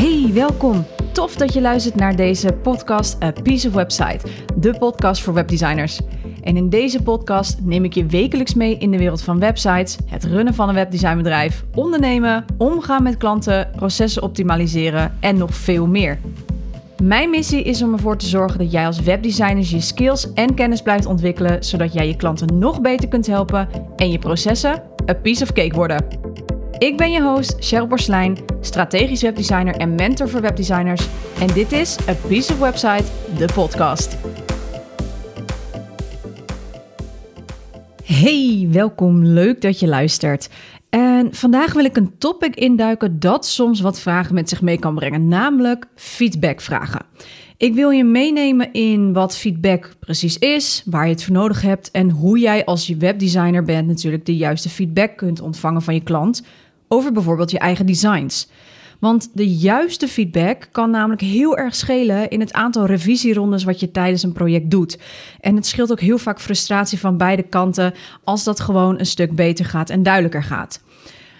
Hey, welkom. Tof dat je luistert naar deze podcast A Piece of Website, de podcast voor webdesigners. En in deze podcast neem ik je wekelijks mee in de wereld van websites, het runnen van een webdesignbedrijf, ondernemen, omgaan met klanten, processen optimaliseren en nog veel meer. Mijn missie is om ervoor te zorgen dat jij als webdesigner je skills en kennis blijft ontwikkelen, zodat jij je klanten nog beter kunt helpen en je processen a piece of cake worden. Ik ben je host Cheryl Borslijn, strategisch webdesigner en mentor voor webdesigners. En dit is A Piece of Website, de podcast. Hey, welkom. Leuk dat je luistert. En vandaag wil ik een topic induiken dat soms wat vragen met zich mee kan brengen, namelijk feedbackvragen. Ik wil je meenemen in wat feedback precies is, waar je het voor nodig hebt en hoe jij als je webdesigner bent natuurlijk de juiste feedback kunt ontvangen van je klant over bijvoorbeeld je eigen designs. Want de juiste feedback kan namelijk heel erg schelen in het aantal revisierondes wat je tijdens een project doet. En het scheelt ook heel vaak frustratie van beide kanten als dat gewoon een stuk beter gaat en duidelijker gaat.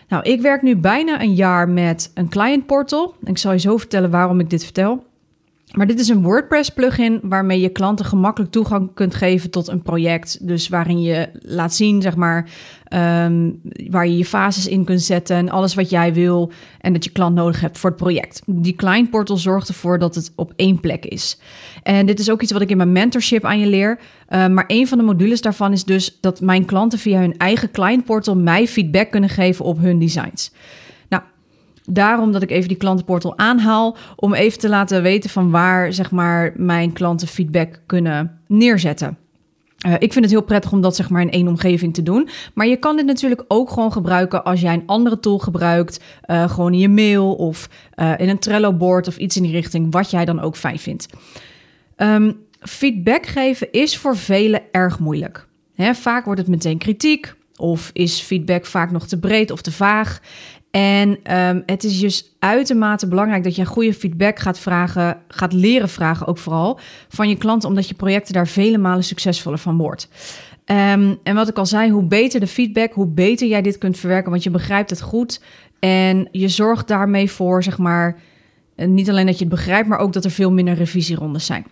Nou, ik werk nu bijna een jaar met een client portal. Ik zal je zo vertellen waarom ik dit vertel. Maar dit is een WordPress plugin waarmee je klanten gemakkelijk toegang kunt geven tot een project. Dus waarin je laat zien, zeg maar, um, waar je je fases in kunt zetten en alles wat jij wil en dat je klant nodig hebt voor het project. Die client portal zorgt ervoor dat het op één plek is. En dit is ook iets wat ik in mijn mentorship aan je leer. Uh, maar een van de modules daarvan is dus dat mijn klanten via hun eigen client portal mij feedback kunnen geven op hun designs. Daarom dat ik even die klantenportal aanhaal om even te laten weten van waar zeg maar mijn klanten feedback kunnen neerzetten. Uh, ik vind het heel prettig om dat zeg maar in één omgeving te doen. Maar je kan dit natuurlijk ook gewoon gebruiken als jij een andere tool gebruikt. Uh, gewoon in je mail of uh, in een Trello-board of iets in die richting, wat jij dan ook fijn vindt. Um, feedback geven is voor velen erg moeilijk. Vaak wordt het meteen kritiek of is feedback vaak nog te breed of te vaag. En um, het is dus uitermate belangrijk dat je goede feedback gaat vragen, gaat leren vragen ook vooral van je klanten, omdat je projecten daar vele malen succesvoller van wordt. Um, en wat ik al zei, hoe beter de feedback, hoe beter jij dit kunt verwerken, want je begrijpt het goed en je zorgt daarmee voor, zeg maar, eh, niet alleen dat je het begrijpt, maar ook dat er veel minder revisierondes zijn.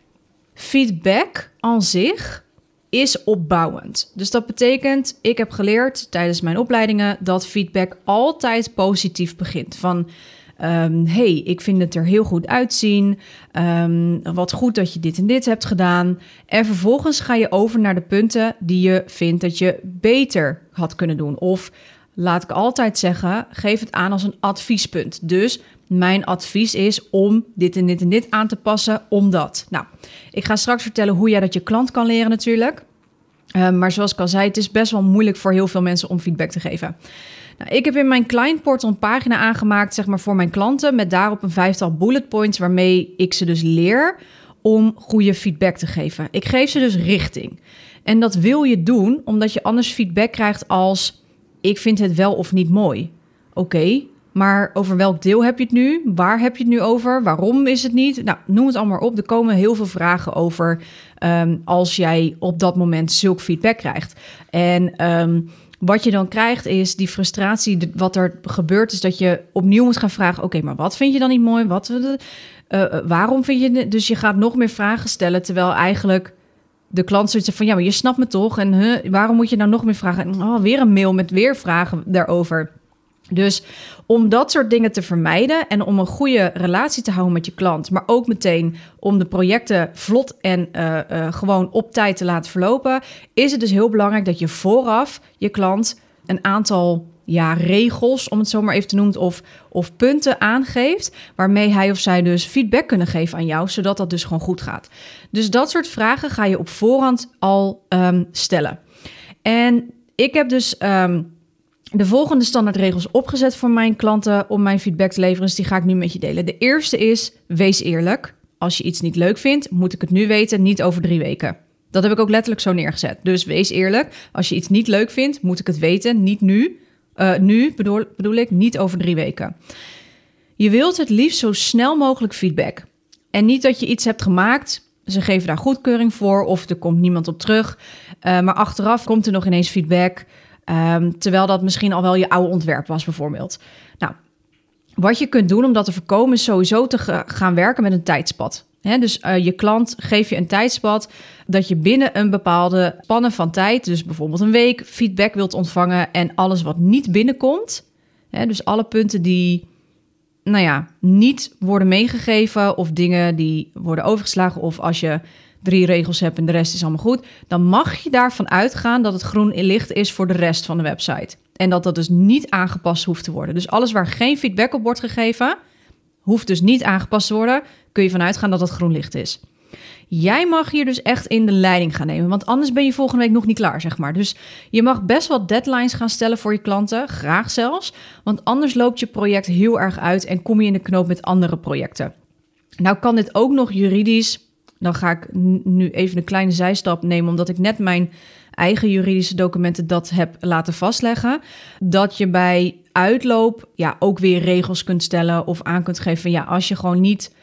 Feedback aan zich is opbouwend. Dus dat betekent, ik heb geleerd tijdens mijn opleidingen dat feedback altijd positief begint. Van um, hey, ik vind het er heel goed uitzien. Um, wat goed dat je dit en dit hebt gedaan. En vervolgens ga je over naar de punten die je vindt dat je beter had kunnen doen. Of laat ik altijd zeggen, geef het aan als een adviespunt. Dus mijn advies is om dit en dit en dit aan te passen, omdat. Nou, ik ga straks vertellen hoe jij dat je klant kan leren natuurlijk. Uh, maar zoals ik al zei, het is best wel moeilijk voor heel veel mensen om feedback te geven. Nou, ik heb in mijn client portal een pagina aangemaakt zeg maar, voor mijn klanten... met daarop een vijftal bullet points waarmee ik ze dus leer om goede feedback te geven. Ik geef ze dus richting. En dat wil je doen omdat je anders feedback krijgt als... ik vind het wel of niet mooi. Oké, maar over welk deel heb je het nu? Waar heb je het nu over? Waarom is het niet? Nou, noem het allemaal op. Er komen heel veel vragen over um, als jij op dat moment zulk feedback krijgt. En um, wat je dan krijgt is die frustratie. Wat er gebeurt is dat je opnieuw moet gaan vragen: oké, maar wat vind je dan niet mooi? Wat, uh, waarom vind je het? Dus je gaat nog meer vragen stellen, terwijl eigenlijk de klant zoiets van: ja, maar je snapt me toch? En huh, waarom moet je nou nog meer vragen? Oh, weer een mail met weer vragen daarover. Dus om dat soort dingen te vermijden en om een goede relatie te houden met je klant, maar ook meteen om de projecten vlot en uh, uh, gewoon op tijd te laten verlopen, is het dus heel belangrijk dat je vooraf je klant een aantal ja, regels, om het zo maar even te noemen, of, of punten aangeeft, waarmee hij of zij dus feedback kunnen geven aan jou, zodat dat dus gewoon goed gaat. Dus dat soort vragen ga je op voorhand al um, stellen. En ik heb dus. Um, de volgende standaardregels opgezet voor mijn klanten om mijn feedback te leveren. Dus die ga ik nu met je delen. De eerste is: wees eerlijk. Als je iets niet leuk vindt, moet ik het nu weten, niet over drie weken. Dat heb ik ook letterlijk zo neergezet. Dus wees eerlijk. Als je iets niet leuk vindt, moet ik het weten, niet nu. Uh, nu bedoel, ik, niet over drie weken. Je wilt het liefst zo snel mogelijk feedback. En niet dat je iets hebt gemaakt, ze geven daar goedkeuring voor of er komt niemand op terug. Uh, maar achteraf komt er nog ineens feedback. Um, terwijl dat misschien al wel je oude ontwerp was, bijvoorbeeld. Nou, Wat je kunt doen om dat te voorkomen is sowieso te gaan werken met een tijdspad. dus uh, je klant geef je een tijdspad dat je binnen een bepaalde spannen van tijd, dus bijvoorbeeld een week, feedback wilt ontvangen en alles wat niet binnenkomt, dus alle punten die nou ja, niet worden meegegeven of dingen die worden overgeslagen of als je drie regels hebt en de rest is allemaal goed, dan mag je daarvan uitgaan dat het groen in licht is voor de rest van de website. En dat dat dus niet aangepast hoeft te worden. Dus alles waar geen feedback op wordt gegeven, hoeft dus niet aangepast te worden. Kun je vanuit gaan dat het groen licht is. Jij mag hier dus echt in de leiding gaan nemen, want anders ben je volgende week nog niet klaar, zeg maar. Dus je mag best wel deadlines gaan stellen voor je klanten, graag zelfs, want anders loopt je project heel erg uit en kom je in de knoop met andere projecten. Nou kan dit ook nog juridisch. Dan ga ik nu even een kleine zijstap nemen, omdat ik net mijn eigen juridische documenten dat heb laten vastleggen. Dat je bij uitloop ja, ook weer regels kunt stellen of aan kunt geven ja, als je gewoon niet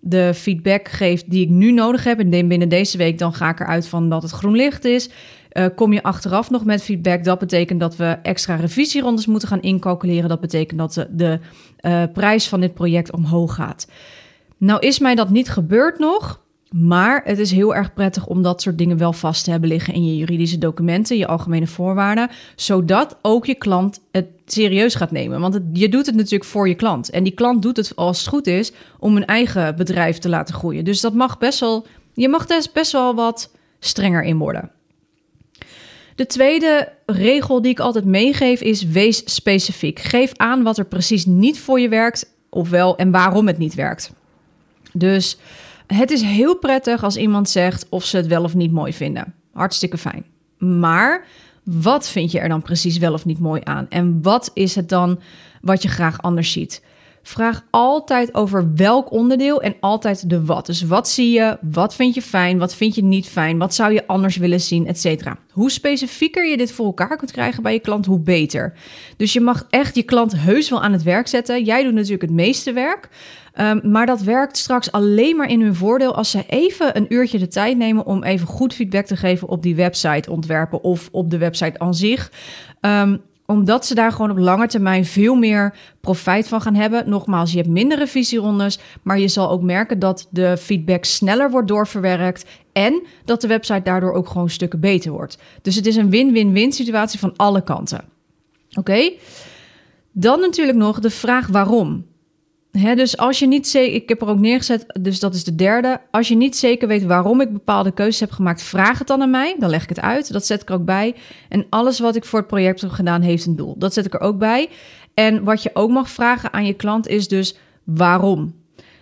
de feedback geeft die ik nu nodig heb en binnen deze week, dan ga ik eruit van dat het groen licht is. Uh, kom je achteraf nog met feedback, dat betekent dat we extra revisierondes moeten gaan incalculeren. Dat betekent dat de, uh, prijs van dit project omhoog gaat. Nou is mij dat niet gebeurd nog. Maar het is heel erg prettig om dat soort dingen wel vast te hebben liggen in je juridische documenten, je algemene voorwaarden, zodat ook je klant het serieus gaat nemen. Want je doet het natuurlijk voor je klant. En die klant doet het als het goed is om een eigen bedrijf te laten groeien. Dus dat mag best wel, je mag dus best wel wat strenger in worden. De tweede regel die ik altijd meegeef is: wees specifiek. Geef aan wat er precies niet voor je werkt, ofwel en waarom het niet werkt. Dus het is heel prettig als iemand zegt of ze het wel of niet mooi vinden. Hartstikke fijn. Maar wat vind je er dan precies wel of niet mooi aan? En wat is het dan wat je graag anders ziet? Vraag altijd over welk onderdeel en altijd de wat. Dus wat zie je, wat vind je fijn, wat vind je niet fijn, wat zou je anders willen zien, et cetera. Hoe specifieker je dit voor elkaar kunt krijgen bij je klant, hoe beter. Dus je mag echt je klant heus wel aan het werk zetten. Jij doet natuurlijk het meeste werk. Ehm, maar dat werkt straks alleen maar in hun voordeel als ze even een uurtje de tijd nemen om even goed feedback te geven op die website ontwerpen of op de website aan zich. Um, omdat ze daar gewoon op lange termijn veel meer profijt van gaan hebben. Nogmaals, je hebt minder revisierondes, maar je zal ook merken dat de feedback sneller wordt doorverwerkt en dat de website daardoor ook gewoon stukken beter wordt. Dus het is een win-win-win situatie van alle kanten. Oké? Dan natuurlijk nog de vraag waarom dus als je niet zeker, ik heb er ook neergezet, dus dat is de derde. Als je niet zeker weet waarom ik bepaalde keuzes heb gemaakt, vraag het dan aan mij. Dan leg ik het uit. Dat zet ik er ook bij. En alles wat ik voor het project heb gedaan, heeft een doel. Dat zet ik er ook bij. En wat je ook mag vragen aan je klant is dus waarom.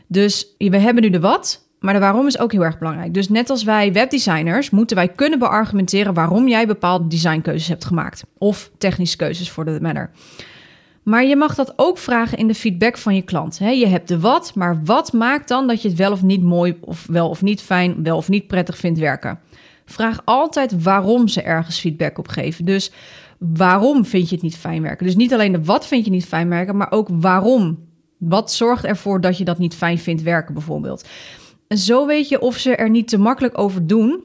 Dus we hebben nu de wat, maar de waarom is ook heel erg belangrijk. Dus net als wij webdesigners moeten wij kunnen beargumenteren waarom jij bepaalde designkeuzes hebt gemaakt. Of technische keuzes voor de matter. Maar je mag dat ook vragen in de feedback van je klant. je hebt de wat, maar wat maakt dan dat je het wel of niet mooi of wel of niet fijn, wel of niet prettig vindt werken? Vraag altijd waarom ze ergens feedback op geven. Dus waarom vind je het niet fijn werken? Dus niet alleen de wat vind je niet fijn werken, maar ook waarom. Wat zorgt ervoor dat je dat niet fijn vindt werken bijvoorbeeld? En zo weet je of ze er niet te makkelijk over doen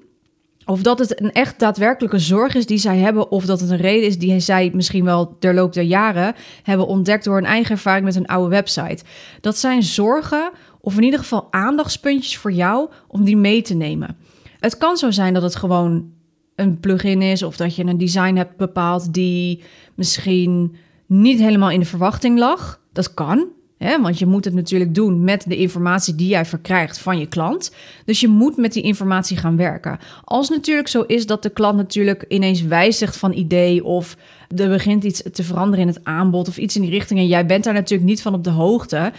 of dat het een echt daadwerkelijke zorg is die zij hebben, of dat het een reden is die zij misschien wel ter loop der jaren hebben ontdekt door een eigen ervaring met een oude website. Dat zijn zorgen, of in ieder geval aandachtspuntjes voor jou om die mee te nemen. Het kan zo zijn dat het gewoon een plugin is, of dat je een design hebt bepaald die misschien niet helemaal in de verwachting lag. Dat kan. Want je moet het natuurlijk doen met de informatie die jij verkrijgt van je klant. Dus je moet met die informatie gaan werken. Als natuurlijk zo is dat de klant natuurlijk ineens wijzigt van idee of er begint iets te veranderen in het aanbod of iets in die richting en jij bent daar natuurlijk niet van op de hoogte.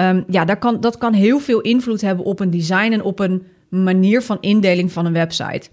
Um, ja, dat kan, dat kan heel veel invloed hebben op een design en op een manier van indeling van een website.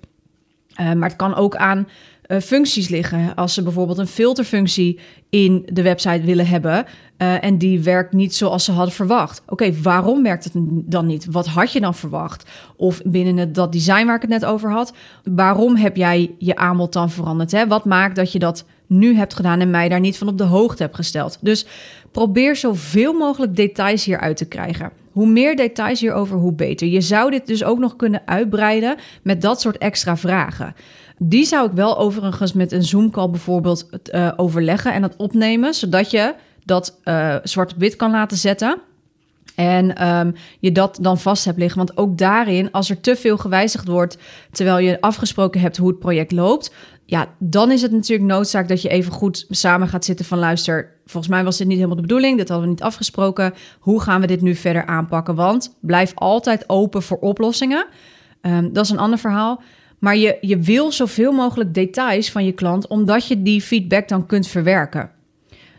Uh, maar het kan ook aan uh, functies liggen. Als ze bijvoorbeeld een filterfunctie in de website willen hebben uh, en die werkt niet zoals ze hadden verwacht. Oké, waarom werkt het dan niet? Wat had je dan verwacht? Of binnen het, dat design waar ik het net over had, waarom heb jij je aanbod dan veranderd? Hè? Wat maakt dat je dat nu hebt gedaan en mij daar niet van op de hoogte hebt gesteld? Dus probeer zoveel mogelijk details hieruit te krijgen. Hoe meer details hierover, hoe beter. Je zou dit dus ook nog kunnen uitbreiden met dat soort extra vragen. Die zou ik wel overigens met een Zoom-call bijvoorbeeld uh, overleggen en dat opnemen, zodat je dat uh, zwart op wit kan laten zetten. En um, je dat dan vast hebt liggen. Want ook daarin, als er te veel gewijzigd wordt terwijl je afgesproken hebt hoe het project loopt, ja, dan is het natuurlijk noodzaak dat je even goed samen gaat zitten van luister, volgens mij was dit niet helemaal de bedoeling, dit hadden we niet afgesproken. Hoe gaan we dit nu verder aanpakken? Want blijf altijd open voor oplossingen. Um, dat is een ander verhaal. Maar je, je wil zoveel mogelijk details van je klant, omdat je die feedback dan kunt verwerken.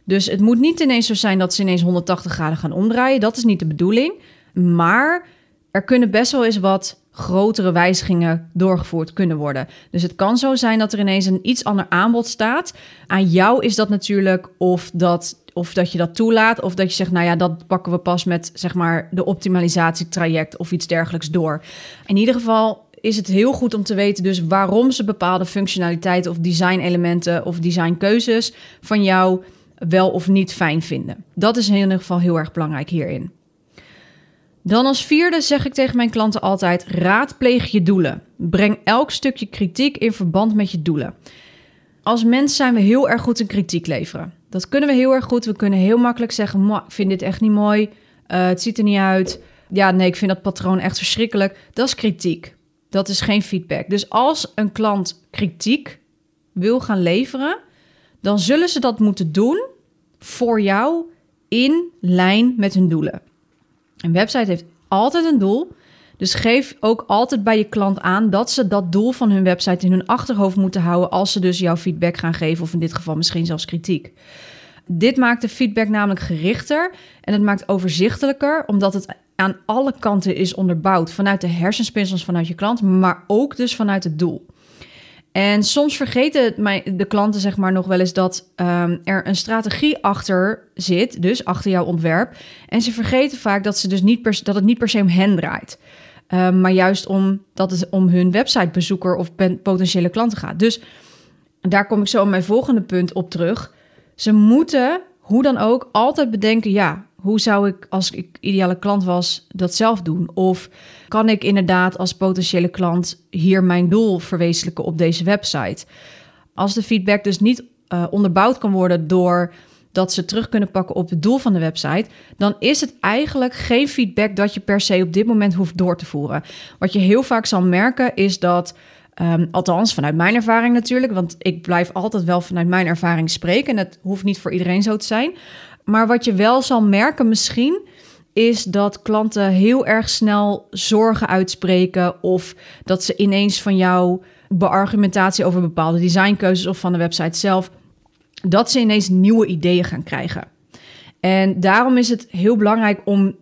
Dus het moet niet ineens zo zijn dat ze ineens 180 graden gaan omdraaien. Dat is niet de bedoeling. Maar er kunnen best wel eens wat grotere wijzigingen doorgevoerd kunnen worden. Dus het kan zo zijn dat er ineens een iets ander aanbod staat. Aan jou is dat natuurlijk of dat, of dat je dat toelaat, of dat je zegt, nou ja, dat pakken we pas met zeg maar de optimalisatietraject of iets dergelijks door. In ieder geval is het heel goed om te weten dus waarom ze bepaalde functionaliteiten of design-elementen of designkeuzes van jou wel of niet fijn vinden. Dat is in ieder geval heel erg belangrijk hierin. Dan als vierde zeg ik tegen mijn klanten altijd: raadpleeg je doelen. Breng elk stukje kritiek in verband met je doelen. Als mens zijn we heel erg goed in kritiek leveren. Dat kunnen we heel erg goed. We kunnen heel makkelijk zeggen: ik vind dit echt niet mooi. Uh, het ziet er niet uit. Ja, nee, ik vind dat patroon echt verschrikkelijk. Dat is kritiek. Dat is geen feedback. Dus als een klant kritiek wil gaan leveren, dan zullen ze dat moeten doen voor jou in lijn met hun doelen. Een website heeft altijd een doel. Dus geef ook altijd bij je klant aan dat ze dat doel van hun website in hun achterhoofd moeten houden als ze dus jouw feedback gaan geven of in dit geval misschien zelfs kritiek. Dit maakt de feedback namelijk gerichter en het maakt overzichtelijker omdat het aan alle kanten is onderbouwd vanuit de hersenspinsels vanuit je klant, maar ook dus vanuit het doel. En soms vergeten de klanten zeg maar nog wel eens dat um, er een strategie achter zit, dus achter jouw ontwerp. En ze vergeten vaak dat, ze dus niet dat het niet per se om hen draait. Um, maar juist om dat het om hun websitebezoeker of potentiële klanten gaat. Dus daar kom ik zo in mijn volgende punt op terug. Ze moeten, hoe dan ook, altijd bedenken: ja, hoe zou ik als ik ideale klant was dat zelf doen? Of kan ik inderdaad als potentiële klant hier mijn doel verwezenlijken op deze website? Als de feedback dus niet uh, onderbouwd kan worden door dat ze terug kunnen pakken op het doel van de website, dan is het eigenlijk geen feedback dat je per se op dit moment hoeft door te voeren. Wat je heel vaak zal merken is dat, um, althans vanuit mijn ervaring natuurlijk, want ik blijf altijd wel vanuit mijn ervaring spreken en het hoeft niet voor iedereen zo te zijn. Maar wat je wel zal merken misschien, is dat klanten heel erg snel zorgen uitspreken of dat ze ineens van jou beargumentatie over bepaalde designkeuzes of van de website zelf, dat ze ineens nieuwe ideeën gaan krijgen. En daarom is het heel belangrijk om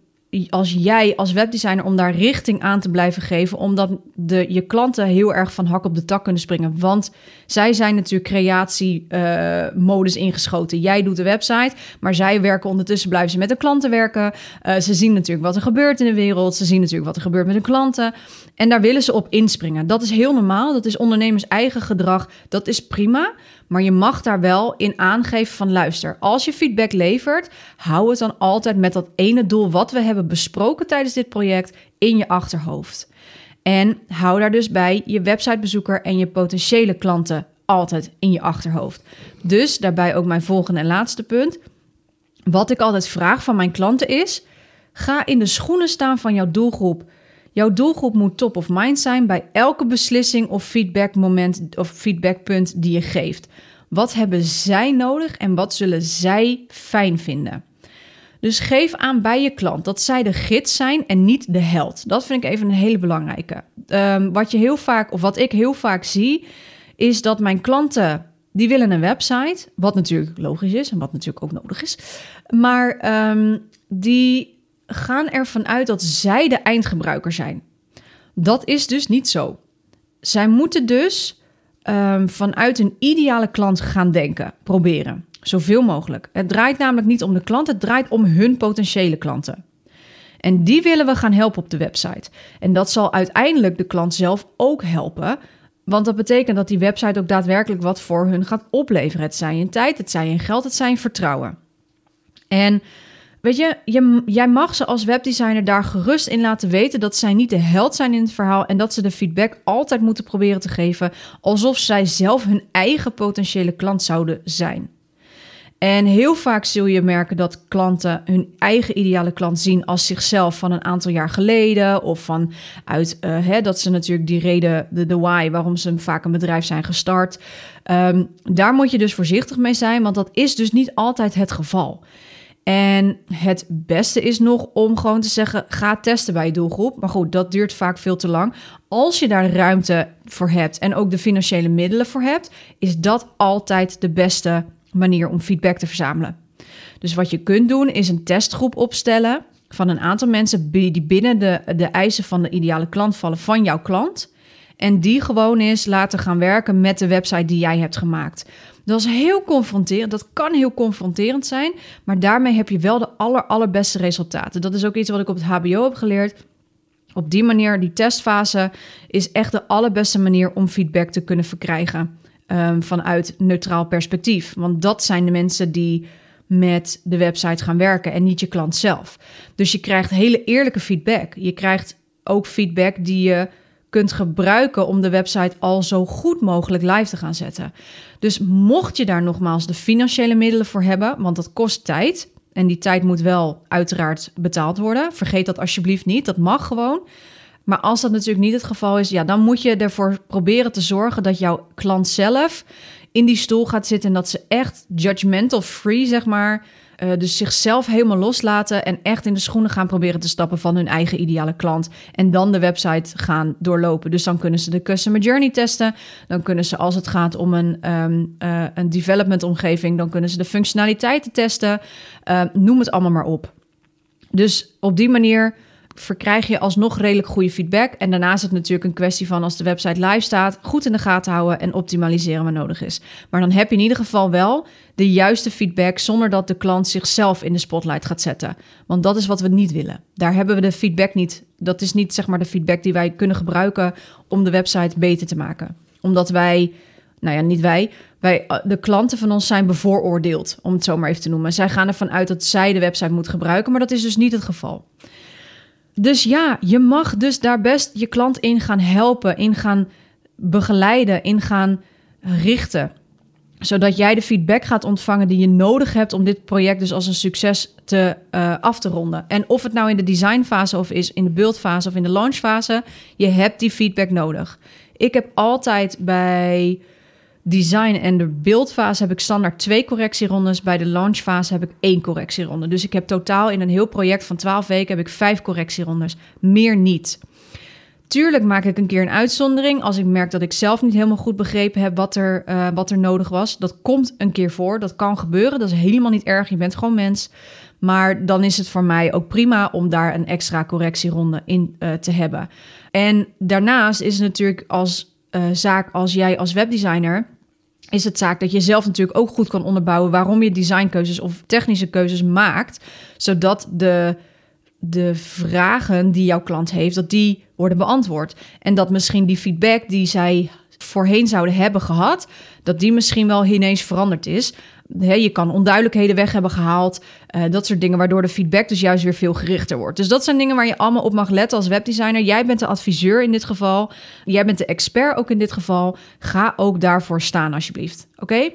als jij als webdesigner om daar richting aan te blijven geven, omdat de, je klanten heel erg van hak op de tak kunnen springen. Want zij zijn natuurlijk creatiemodus uh, ingeschoten. Jij doet de website, maar zij werken ondertussen, blijven ze met de klanten werken. Uh, ze zien natuurlijk wat er gebeurt in de wereld. Ze zien natuurlijk wat er gebeurt met hun klanten. En daar willen ze op inspringen. Dat is heel normaal. Dat is ondernemers eigen gedrag. Dat is prima. Maar je mag daar wel in aangeven van luister. Als je feedback levert, hou het dan altijd met dat ene doel wat we hebben besproken tijdens dit project in je achterhoofd. En hou daar dus bij je websitebezoeker en je potentiële klanten altijd in je achterhoofd. Dus daarbij ook mijn volgende en laatste punt. Wat ik altijd vraag van mijn klanten is: ga in de schoenen staan van jouw doelgroep. Jouw doelgroep moet top of mind zijn bij elke beslissing of feedbackmoment of feedbackpunt die je geeft. Wat hebben zij nodig en wat zullen zij fijn vinden? Dus geef aan bij je klant dat zij de gids zijn en niet de held. Dat vind ik even een hele belangrijke. Um, wat je heel vaak, of wat ik heel vaak zie, is dat mijn klanten die willen een website, wat natuurlijk logisch is en wat natuurlijk ook nodig is, maar um, die gaan ervan uit dat zij de eindgebruiker zijn. Dat is dus niet zo. Zij moeten dus um, vanuit een ideale klant gaan denken, proberen. Zoveel mogelijk. Het draait namelijk niet om de klant, het draait om hun potentiële klanten. En die willen we gaan helpen op de website. En dat zal uiteindelijk de klant zelf ook helpen. Want dat betekent dat die website ook daadwerkelijk wat voor hun gaat opleveren. Het zij in tijd, het zij in geld, het zij in vertrouwen. En Weet je, je, jij mag ze als webdesigner daar gerust in laten weten dat zij niet de held zijn in het verhaal en dat ze de feedback altijd moeten proberen te geven alsof zij zelf hun eigen potentiële klant zouden zijn. En heel vaak zul je merken dat klanten hun eigen ideale klant zien als zichzelf van een aantal jaar geleden. Of vanuit uh, hè, dat ze natuurlijk die reden, de, why, waarom ze vaak een bedrijf zijn gestart. Um, daar moet je dus voorzichtig mee zijn, want dat is dus niet altijd het geval. En het beste is nog om gewoon te zeggen: ga testen bij je doelgroep. Maar goed, dat duurt vaak veel te lang. Als je daar ruimte voor hebt en ook de financiële middelen voor hebt, is dat altijd de beste manier om feedback te verzamelen. Dus wat je kunt doen is een testgroep opstellen van een aantal mensen die binnen de, de eisen van de ideale klant vallen van jouw klant. En die gewoon eens laten gaan werken met de website die jij hebt gemaakt. Dat is heel confronterend. Dat kan heel confronterend zijn. Maar daarmee heb je wel de aller, allerbeste resultaten. Dat is ook iets wat ik op het HBO heb geleerd. Op die manier, die testfase, is echt de allerbeste manier om feedback te kunnen verkrijgen. Um, vanuit neutraal perspectief. Want dat zijn de mensen die met de website gaan werken en niet je klant zelf. Dus je krijgt hele eerlijke feedback. Je krijgt ook feedback die je kunt gebruiken om de website al zo goed mogelijk live te gaan zetten. Dus mocht je daar nogmaals de financiële middelen voor hebben, want dat kost tijd. En die tijd moet wel uiteraard betaald worden. Vergeet dat alsjeblieft niet. Dat mag gewoon. Maar als dat natuurlijk niet het geval is, ja, dan moet je ervoor proberen te zorgen dat jouw klant zelf in die stoel gaat zitten en dat ze echt judgmental free, zeg maar, uh, dus zichzelf helemaal loslaten en echt in de schoenen gaan proberen te stappen van hun eigen ideale klant. En dan de website gaan doorlopen. Dus dan kunnen ze de customer journey testen. Dan kunnen ze, als het gaat om een, um, een development omgeving, dan kunnen ze de functionaliteiten testen. Uh, noem het allemaal maar op. Dus op die manier verkrijg je alsnog redelijk goede feedback. En daarnaast is het natuurlijk een kwestie van als de website live staat, goed in de gaten houden en optimaliseren waar nodig is. Maar dan heb je in ieder geval wel de juiste feedback zonder dat de klant zichzelf in de spotlight gaat zetten. Want dat is wat we niet willen. Daar hebben we de feedback niet. Dat is niet zeg maar de feedback die wij kunnen gebruiken om de website beter te maken. Omdat wij, nou ja, niet wij, wij, de klanten van ons zijn bevooroordeeld, om het zo maar even te noemen. Zij gaan ervan uit dat zij de website moet gebruiken, maar dat is dus niet het geval. Dus ja, je mag dus daar best je klant in gaan helpen, in gaan begeleiden, in gaan richten. Zodat jij de feedback gaat ontvangen die je nodig hebt om dit project dus als een succes te, uh, af te ronden. En of het nou in de designfase of is in de buildfase of in de launchfase, je hebt die feedback nodig. Ik heb altijd bij design en de beeldfase heb ik standaard twee correctierondes. Bij de launchfase heb ik één correctieronde. Dus ik heb totaal in een heel project van 12 weken heb ik vijf correctierondes. Meer niet. Tuurlijk maak ik een keer een uitzondering als ik merk dat ik zelf niet helemaal goed begrepen heb wat er, uh, wat er nodig was. Dat komt een keer voor, dat kan gebeuren, dat is helemaal niet erg. Je bent gewoon mens. Maar dan is het voor mij ook prima om daar een extra correctieronde in uh, te hebben. En daarnaast is het natuurlijk als uh, zaak als jij als webdesigner is het zaak dat je zelf natuurlijk ook goed kan onderbouwen waarom je designkeuzes of technische keuzes maakt, zodat de, de vragen die jouw klant heeft, dat die worden beantwoord. En dat misschien die feedback die zij voorheen zouden hebben gehad, dat die misschien wel ineens veranderd is je kan onduidelijkheden weg hebben gehaald. Uh, dat soort dingen, waardoor de feedback dus juist weer veel gerichter wordt. Dus dat zijn dingen waar je allemaal op mag letten als webdesigner. Jij bent de adviseur in dit geval. Jij bent de expert ook in dit geval. Ga ook daarvoor staan, alsjeblieft. Oké?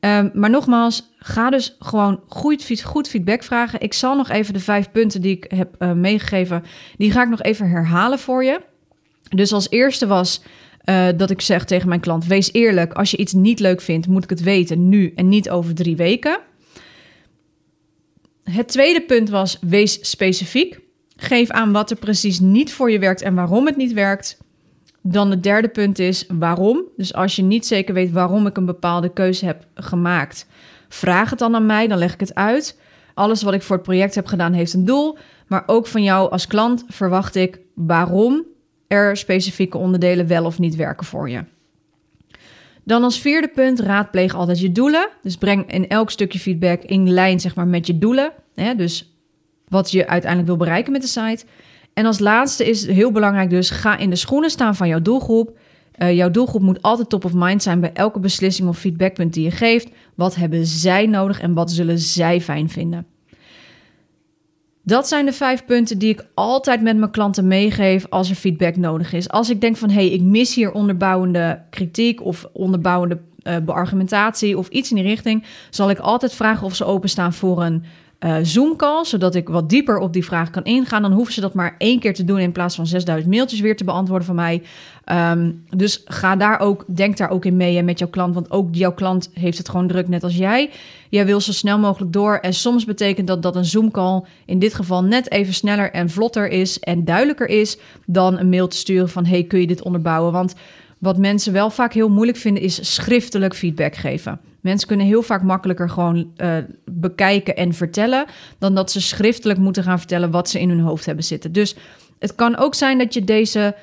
Um, maar nogmaals, ga dus gewoon goed, goed, feedback vragen. Ik zal nog even de vijf punten die ik heb uh, meegegeven, die ga ik nog even herhalen voor je. Dus als eerste was uh, dat ik zeg tegen mijn klant: wees eerlijk. Als je iets niet leuk vindt, moet ik het weten nu en niet over drie weken. Het tweede punt was: wees specifiek. Geef aan wat er precies niet voor je werkt en waarom het niet werkt. Dan het derde punt is waarom. Dus als je niet zeker weet waarom ik een bepaalde keuze heb gemaakt, vraag het dan aan mij, dan leg ik het uit. Alles wat ik voor het project heb gedaan heeft een doel, maar ook van jou als klant verwacht ik waarom er specifieke onderdelen wel of niet werken voor je. Dan als vierde punt, raadpleeg altijd je doelen. Dus breng in elk stukje feedback in lijn zeg maar, met je doelen. Hè? Dus wat je uiteindelijk wil bereiken met de site. En als laatste is heel belangrijk dus, ga in de schoenen staan van jouw doelgroep. Uh, jouw doelgroep moet altijd top of mind zijn bij elke beslissing of feedbackpunt die je geeft. Wat hebben zij nodig en wat zullen zij fijn vinden? Dat zijn de vijf punten die ik altijd met mijn klanten meegeef als er feedback nodig is. Als ik denk van hé, hey, ik mis hier onderbouwende kritiek of onderbouwende uh, beargumentatie of iets in die richting, zal ik altijd vragen of ze openstaan voor een uh, Zoom-call, zodat ik wat dieper op die vraag kan ingaan. Dan hoeven ze dat maar één keer te doen in plaats van 6000 mailtjes weer te beantwoorden van mij. Um, dus ga daar ook, denk daar ook in mee met jouw klant, want ook jouw klant heeft het gewoon druk, net als jij. Jij wil zo snel mogelijk door en soms betekent dat dat een Zoom-call in dit geval net even sneller en vlotter is en duidelijker is dan een mail te sturen van hey, kun je dit onderbouwen? Want wat mensen wel vaak heel moeilijk vinden is schriftelijk feedback geven. Mensen kunnen heel vaak makkelijker gewoon uh, bekijken en vertellen dan dat ze schriftelijk moeten gaan vertellen wat ze in hun hoofd hebben zitten. Dus het kan ook zijn dat je deze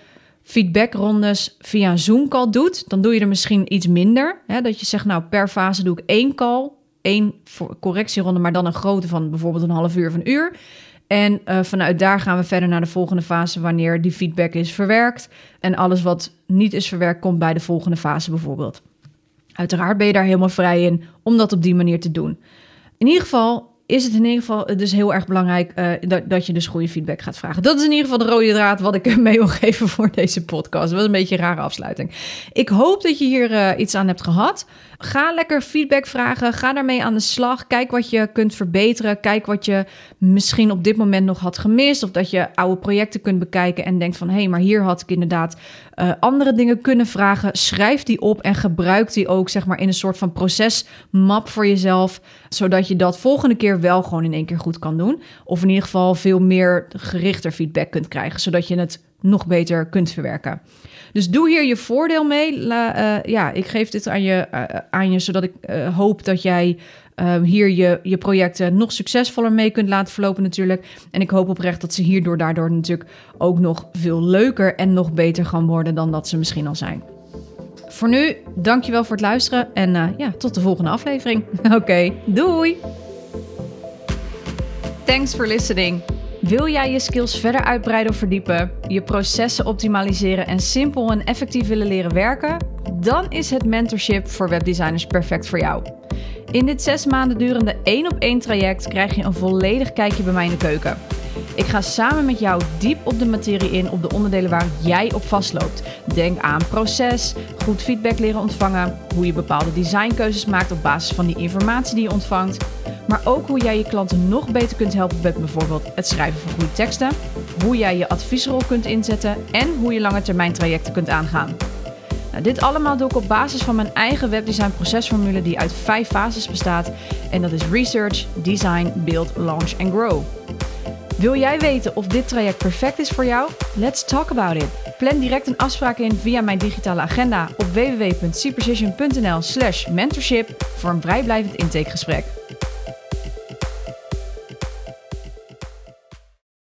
feedbackrondes via een Zoom-call doet. Dan doe je er misschien iets minder. Hè? Dat je zegt, nou, per fase doe ik één call, één correctieronde, maar dan een grote van bijvoorbeeld een half uur of een uur. En uh, vanuit daar gaan we verder naar de volgende fase wanneer die feedback is verwerkt. En alles wat niet is verwerkt komt bij de volgende fase bijvoorbeeld. Uiteraard ben je daar helemaal vrij in om dat op die manier te doen. In ieder geval is het in ieder geval dus heel erg belangrijk uh, dat, dat je dus goede feedback gaat vragen. Dat is in ieder geval de rode draad wat ik mee wil geven voor deze podcast. Dat was een beetje een rare afsluiting. Ik hoop dat je hier uh, iets aan hebt gehad. Ga lekker feedback vragen. Ga daarmee aan de slag. Kijk wat je kunt verbeteren. Kijk wat je misschien op dit moment nog had gemist. Of dat je oude projecten kunt bekijken en denkt van... hé, hey, maar hier had ik inderdaad uh, andere dingen kunnen vragen. Schrijf die op en gebruik die ook zeg maar in een soort van procesmap voor jezelf. Zodat je dat volgende keer wel gewoon in één keer goed kan doen. Of in ieder geval veel meer gerichter feedback kunt krijgen. Zodat je het nog beter kunt verwerken. Dus doe hier je voordeel mee. Uh, ja, ik geef dit aan je, uh, aan je zodat ik uh, hoop dat jij hier je, je projecten nog succesvoller mee kunt laten verlopen natuurlijk. En ik hoop oprecht dat ze hierdoor daardoor natuurlijk ook nog veel leuker en nog beter gaan worden dan dat ze misschien al zijn. Voor nu, dankjewel voor het luisteren en ja, tot de volgende aflevering. Oké, doei! Thanks for listening. Wil jij je skills verder uitbreiden of verdiepen, je processen optimaliseren en simpel en effectief willen leren werken? Dan is het mentorship voor webdesigners perfect voor jou. In dit zes maanden durende één op één traject krijg je een volledig kijkje bij mij in de keuken. Ik ga samen met jou diep op de materie in op de onderdelen waar jij op vastloopt. Denk aan proces, goed feedback leren ontvangen, hoe je bepaalde designkeuzes maakt op basis van die informatie die je ontvangt, maar ook hoe jij je klanten nog beter kunt helpen met bijvoorbeeld het schrijven van goede teksten, hoe jij je adviesrol kunt inzetten en hoe je lange termijn trajecten kunt aangaan. Nou, dit allemaal doe ik op basis van mijn eigen webdesign procesformule die uit vijf fases bestaat en dat is research, design, build, launch en grow. Wil jij weten of dit traject perfect is voor jou? Let's talk about it. Plan direct een afspraak in via mijn digitale agenda op www.cprecision.nl/slash mentorship voor een vrijblijvend intakegesprek.